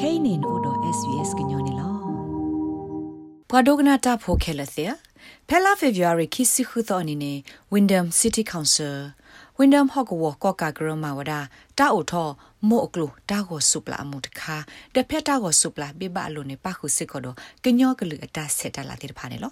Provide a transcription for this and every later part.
kainin odo svs gnyone lo pradogna ta pho khelathya phela february kisi khu tho ni ne windham city council windham hokwo ko ka groma wada ta o tho mo oklo ta go supla amu takha de phet ta go supla be ba lo ne pa khu sit ko do gnyo klu ata set ta la ti pha ne lo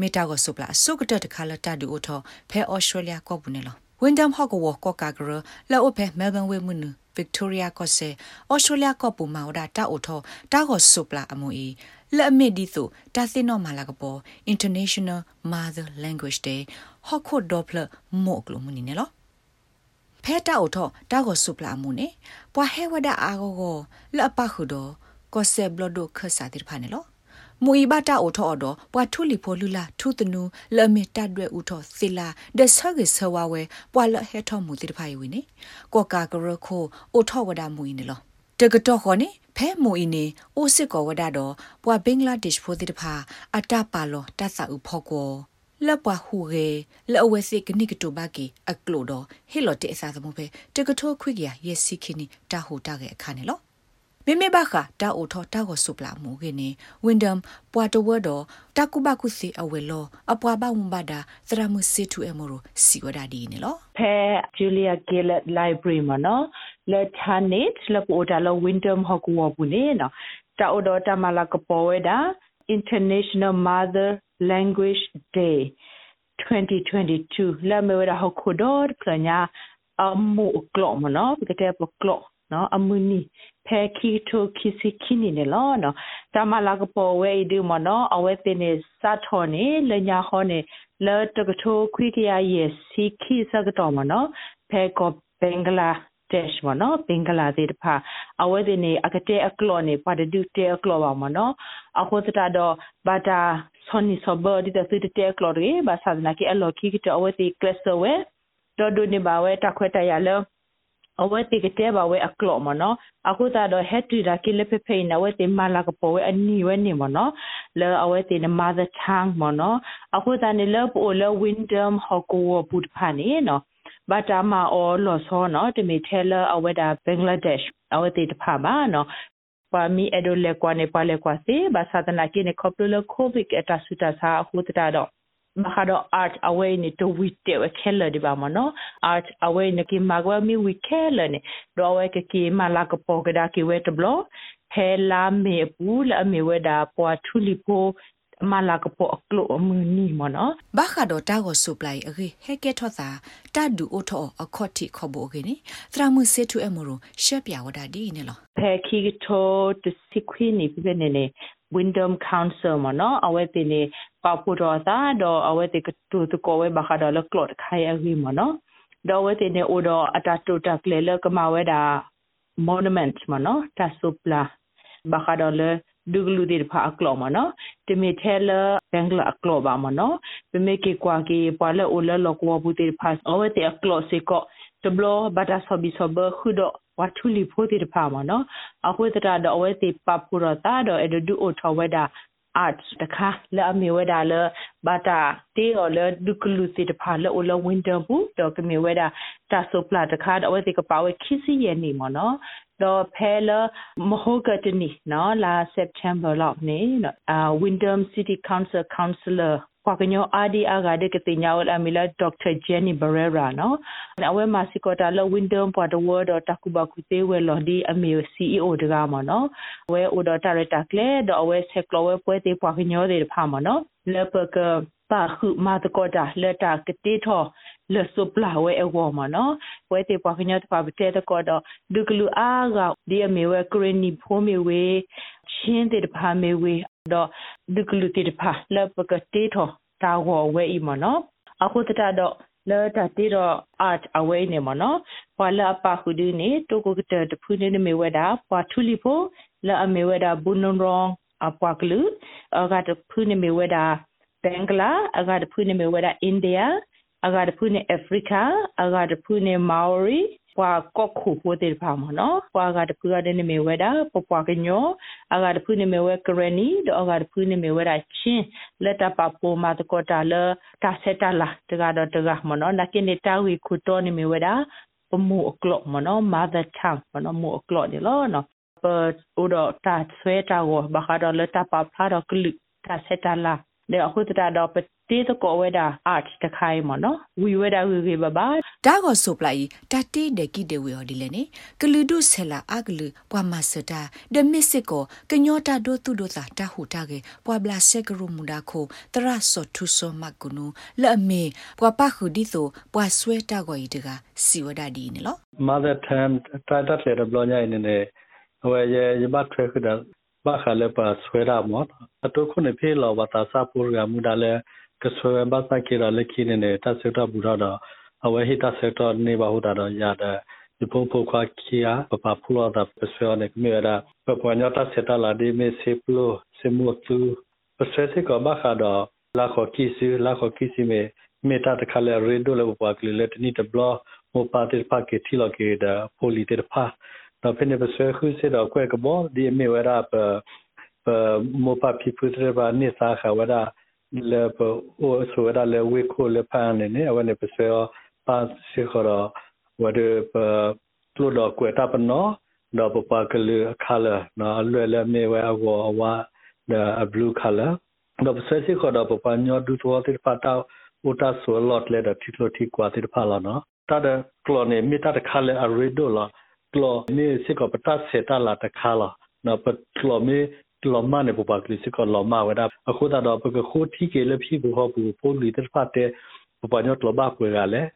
မေတာကိုဆုပလာဆုကတတခါလတဒူအထဖဲဩစတြေးလျကောဘူးနေလောဝင်းဒမ်ဟော့ကဝကောကာဂရလောအဖဲမဲလ်ဘန်ဝေမွနူဗစ်တိုးရီယာကောဆေဩစတြေးလျကောပူမာဝဒတာအိုထောတာကိုဆုပလာအမူအီလက်အမစ်ဒီဆိုတာသိနောမာလာကပေါ် International Mother Language Day ဟော့ခိုဒေါပလမို့ကလိုမနီနေလောဖဲတာအိုထောတာကိုဆုပလာမှုနေပွာဟဲဝဒအာဂိုကိုလက်အပခုတော့ကောဆေဘလဒိုခဆာတိဖာနေလော မူဤဘတာအိုထော်တော့ပွာထုလီဖိုလူလာထုတနူလမီတတ်ရွဲဥထော်စီလာဒဆဂေဆဝဝဲပွာလဟဲထော်မူတိတဖိုင်ဝင်းနေကောကာကရခိုအိုထော်ဝဒမူဤနေလောတကတော့ခေါ်နေဖဲမူဤနေအိုစစ်ကောဝဒတော့ပွာဘင်္ဂလားဒေ့ရှ်ဖိုတိတဖာအတပါလောတတ်စာဥဖောကောလက်ပွားဟူရေလက်အဝဲစိကနိကတူဘာကီအကလိုတော့ဟေလော်တေအစားသမုပဲတကထောခွိကရယက်စီခိနီတာဟူတာရဲ့အခါနေလော မေမေဘခတာအိုထောတာကိုဆုပလာမှုကနေဝင်းဒမ်ပွာတဝဒတကုဘကုစီအဝဲလောအပွားဘဝံဘာဒသရမှုစီတူအမရိုစီဝဒါဒီနေလောဖဲဂျူလီယာဂီလက်လိုက်ဘရီမနော်လက်ထာနစ်လက်ပိုတာလောဝင်းဒမ်ဟကူဝဘူးနေနော်တာအိုဒတာမလာကပေါ်ဝဲတာ International Mother Language Day 2022လာမေဝရဟခုဒေါ်ပညာအမှုကလောမ နော်ဒီကဲပကလောနော်အမှုနီဖဲခီထိုခီစီခီနီနေလောနော်တမလာကပေါ်ဝဲဒီမနော်အဝဲတင်နေစတ်ထော်နေလညာဟောနေလောတကထိုခွိကရရဲ့စီခီစကတော်မနော်ဖဲကောဘင်္ဂလားတက်မနော်ဘင်္ဂလားဒေ့ဖာအဝဲဒီနေအကတဲ့အကလောနေပါဒဒူတဲ့အကလောပါမနော်အခုစတာတော့ဘာတာဆွန်နီဆဘဒီတဲ့တဲ့အကလောတွေဘာသာနာကီအလောကီကတအဝဲဒီကလစ်ဝဲတော့ဒုနေပါဝဲတခွဲတရလော အဝဲတိကတဲ့ပါဝဲအကလော့မနော်အခုသာတော့ head to da ကိလဖေဖေနဝဲတိမလာကပေါ်ဝဲအနီဝဲနေမနော်လဲအဝဲတိန mother tongue မနော်အခုသာနေလဲပိုလဲ windom ဟကောပုတ်ဖာနေနော်ဘာတာမအော်လော်ဆောနော်တမီထဲလအဝဲတာဘင်္ဂလားဒေ့ရှ်အဝဲတိတဖာပါနော်ပါမီအဒိုလေကွာနေပါလေကွာစီဘာသာတနာကိနေခေါပလကိုဗစ်အတဆူတာစာအခုတတာတော့ မခါတော့ art away နေတဝီတဲ့ဝခဲလဒီပါမနော် art away နေကိမကွာမီဝီခဲလနေတော့ဝဲကကိမလာကပေါ်ကဒါကိဝဲတဘလဖဲလာမေပူလာမေဝဲဒါပွားထူလီပိုမလာကပေါ်အကလိုအမနီမနော်ဘာခါတော့တာကိုဆူပလိုက်အခေဟဲကဲထောသာတဒူအိုထောအခေါတိခေါ်ဖို့ခေနေသရမှု စေတူအမရိုရှက်ပြဝဒါဒီနေလောဖဲခီတိုတစီခွီနီပြနေနေ Wyndham Council မနော်အဝဲတင်နေပါပူတော်သာတော့အဝဲတင်ကတူတကောဝဲဘာခါတော့လကလော့ခိုင်အဝီမနော်တော့ဝဲတင်နေအိုတော့အတာတူတာကလေလကမဝဲတာ monument မနော်တဆုပလာဘာခါတော့လေဒူဂလူဒီဖာအကလောမနော်တမီထဲလဘင်္ဂလာအကလောပါမနော်ပမေကေကွာကေပွာလအိုလလောကဝဘူးတေဖာအဝဲတေအကလောစေကောတဘလဘာတာဆဘီဆဘခုဒ ဝတ်ထူလီဖိုတိတဖာမနော်အခုတတာတော့အဝဲတေပပူရတာတော့အဲ့ဒူအိုထောဝဲတာ art တခါလာမီဝဲတာလဘာတာတေော်လဒုကလူစီတဖာလောလဝင်းတဘူးတော့ကမီဝဲတာတာဆိုပလာတခါတော့ဝဲတေကပါဝဲခီစီရဲ့နေမနော်တော့ဖဲလမဟုတ်ကတနီနော်လာ September လောက်နေနော်အာ Windham City Council Councillor ကွာကညောအာဒီအာဂါဒကတိညာဝလအမီလာဒေါက်တာဂျန်နီဘရဲရာနော်အဝဲမာစီကောတာလဝင်းဒမ်ပေါ်ဒဝဒတကူဘကူသေးဝဲလော်ဒီအမီစီအီအိုတကမနော်ဝဲအိုဒတာရတာကလေဒအဝဲဆက်ကလောဝဲပွဲသေးပွားကညောတဲ့ဖာမနော်လေပကပါခုမာတကောတာလက်တာကတိထောလဆုပလာဝဲအဝမနော်ဝဲတေပွားခညတ်ပါဘတဲတကောတော့ဒုကလူအားကဒီအမေဝဲကရနီဖိုးမေဝဲရှင်းတဲ့ဖာမေဝဲ တော့ဒုကလူတဲ့ဖာလပကတေထောတာဝဝဲဤမနော်အခုတတတော့လောတာတီတော့ art away နေမနော်ပွာလာပါခုဒီနေတိုကိုကတတဖူးနေမေဝဲတာပွာထူလီဖို့လာအမေဝဲတာဘုံနုံရောအပွာကလူအကတဖူးနေမေဝဲတာဘင်္ဂလားအကတဖူးနေမေဝဲတာအိန္ဒိယအကတဖူးနေအာဖရိကအကတဖူးနေမာအိုရီ ပွာကော့ခုပိုတဲ့ဖာမနော်ပွာကတဖူးရတဲ့နေမေဝဲတာပပွာကညောအကတဖူးနေမေဝဲကရနီတော့အကတဖူးနေမေဝဲတာချင်းလက်တပပိုမာတကောတာလတာဆက်တာလာတကတော့တကမနော်နကိနေတာဝီခုတော်နေမေဝဲတာပမှုအကလော့မနော် mother tongue မနော်မှုအကလော့နေလို့နော် per udo ta sweta go ba ka do le ta pa pha do klik ta seta la de aku ta do pe ti to ko we da art ta khai mo no wi we da wi wi ba ba ဒါကိုဆိုပလိုက်တတိဒကိတေဝေော်ဒီလေနေကလူဒုဆလာအကလူပွာမစတာဒမစ်စစ်ကိုကညောတာဒိုသူဒိုတာတဟုတာကေပွာဘလာဆက်ကရမူဒါခိုတရဆော့ထုဆောမကုနူလဲ့မေပွာပခုဒီဆိုပွာဆွဲတာကိုဤတကစီဝဒဒီနေလော mother term တာတတ်လေဘလောညာနေနေဟိုရဲ့ရဘတ်ထွေခဒဘာခလည်းပါဆွဲရမောအတုခုနေဖေးလောဘတာစာပူရမူဒါလဲ ကဆွဲဘတ်စကေရလက်ခိနေနေတဆွတာဘူရတော့အဝဟိတဆွတာနေပါဟူတာတော့ရတဲ့ဒီပုံဖို့ခွာခီယာပပဖူလာတာပဆွဲနေမြေရာပပညတာစတာလာဒီမေစေပလိုစေမူသူပဆွဲစေကဘာခါတော့လာခေါ်ကီစီလာခေါ်ကီစီမေမေတာတခါလေရေဒိုလေပပကလီလက်နီတဘလမောပါတေပါကေတီလောကေဒါပို လီတေပါတော့ဖင်းနေပဆွဲခုစေတော့ကွဲကဘောဒီမေဝရာပပမောပါပီပူတရပါနေစာခဝရာ le po o so da le we ko le pa ne ne wa ne pe se pa se ko ro wa de pa tlo do ko ta pa no do pa pa ke le color no le le me wa wa wa the blue color do se se ko do pa pa nyo du to ti pa ta o ta so lot le da ti lo ti kwa ti pa la no ta de klo ne mi ta de color a re do la klo ne se ko pa ta se ta la ta kala no pa klo me လောမနေပပကလစ်ကလောမဝဒအခုတာတော့ပကခိုတီကေလဖြစ်ဘူးဟဘူပိုလီတက်ဖတ်တဲ့ပပညောတလဘကွေကလည်း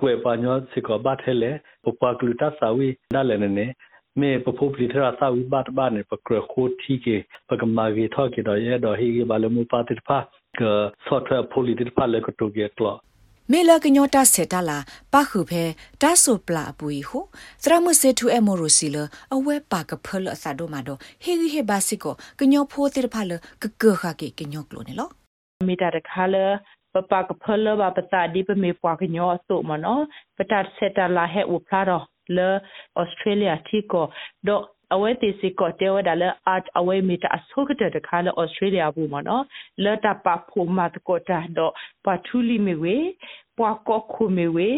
ကွေပညောစကဘတ်ဟဲလေပပကလူတာဆာဝီဒါလည်းနေမေပပပလီထရာဆာဝီဘတ်ဘာနေပကရခိုတီကေပကမာဂီထောကေတော့ရဲ့တော့ဟီဂီဘလမူပါတိဖာကဆော့ထွဲပိုလီတက်ဖတ်လေကတူကေကလော မေလကညောတာစေတလာပခုဖဲတာဆိုပလာပူီဟုသရမစေတူအမေရိုစီလအဝဲပါကဖလအစဒိုမာဒိုဟေဂီဟေဘာစီကိုကညောဖိုးတေဖလကကခကေကညောကလိုနေလောမီတာတခါလပပကဖလဘပတာဒီပမေပွားကညောဆိုမနောပတတ်စေတလာဟဲဥဖလာတော့လေဩစတြေးလျတီကိုဒို အဝဲတီစီကိုတဲဝဒါလအတ်အဝဲမီတာအဆုကတဲ့တခါလေဩစတြေးလျဘူးမနော်လဲတာပဖိုမတ်ကိုတာတော့ပထူလီမီဝေပွာကောခုမီဝေ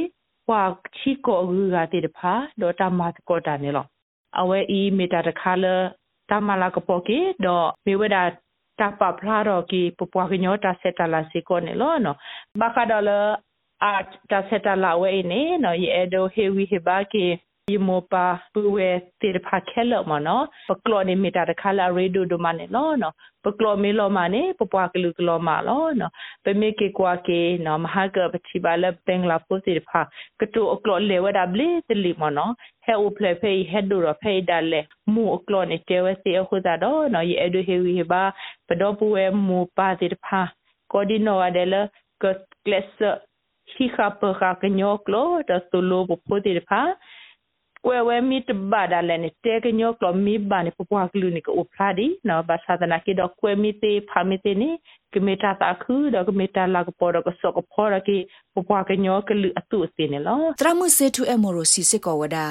ပွာချီကိုရူကတဲ့တဖာတော့တာမတ်ကိုတာနေလောအဝဲအီမီတာတခါလေတာမလာကပိုကေတော့မီဝဒါတာပပလာတော့ကီပပွားကညောတာဆက်တလာစီကိုနေလောနော်ဘခါတော့လအတ်တာဆက်တလာဝဲနေနော်ယေဒိုဟေဝီဟေဘာကီ ယမောပါပူဝဲတေဖာခဲလမနော်ပကလောနေမီတာတခါလာရေဒိုဒိုမနေလောနော်ပကလောမေလောမနေပပွားကလူကလောမလောနော်ပမေကေကွာကေနော်မဟာကပချိပါလပင်လာပိုစီဖာကတူအကလောလေဝဒဘလီတလီမနော်ဟဲဥပလေဖေးဟက်ဒူရဖေးဒါလေမူအကလောနေတဲဝစီအခုဒါတော့နော်ယေအဒူဟေဝီဟဘာပဒောပူဝဲမူပါတိဖာကိုဒီနိုအဒဲလကကလစ်ခိခပခကညောကလောတစလိုပပိုတိဖာကွယ်ဝဲမီတဘာဒါလည်းနဲ့တဲကညောကလမီဘာနေပပွားကလူနိကိုဖလာဒီနော်ဘာသာဒနာကိတော့ကွယ်မီတေဖာမီတေနေကမေတာတာခုတော့ကမေတာလာကပေါ်တော့ကစောကဖော်ရ ကိပပွားကညောကလူအတုအစင်းနော်တရမှုစေတူအမိုရိုစီစစ်ကောဝဒါ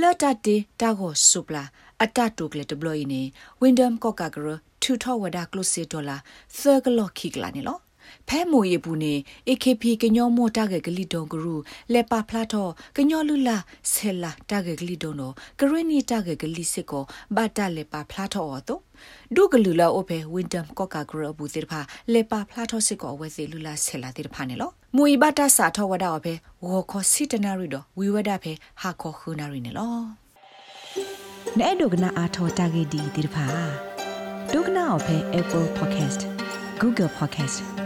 လော်တတေတာကိုဆုပလာအတတုကလေတဘလို့နေဝင်းဒမ်ကော့ကာဂရထူထောဝဒါကလုစီဒေါ်လာသကလော့ခိကလာနေလော ဖဲမိုယေဘူးနေ AKP ကညောမောတာဂေဂလီတုံဂရုလေပါဖလာတော့ကညောလူလာဆဲလာတာဂေဂလီတုံတော့ဂရနီတာဂေဂလီစစ်ကိုဘာတာလေပါဖလာတော့တော့ဒုကလူလာအိုဖေဝင်းတမ်ကော့ကာဂရဘူးတိဖာလေပါဖလာတော့စစ်ကိုဝဲစီလူလာဆဲလာတိဖာနေလို့မူဤဘာတာစာထောဝဒါအဖေဝေါ်ခေါ်စီတနာရီတော့ဝီဝဒဖေဟာခေါ်ခူနာရီနေလို့နဲ့ဒုကနာအာထောတာဂေဒီတိဖာဒုကနာအဖေ Apple Podcast Google Podcast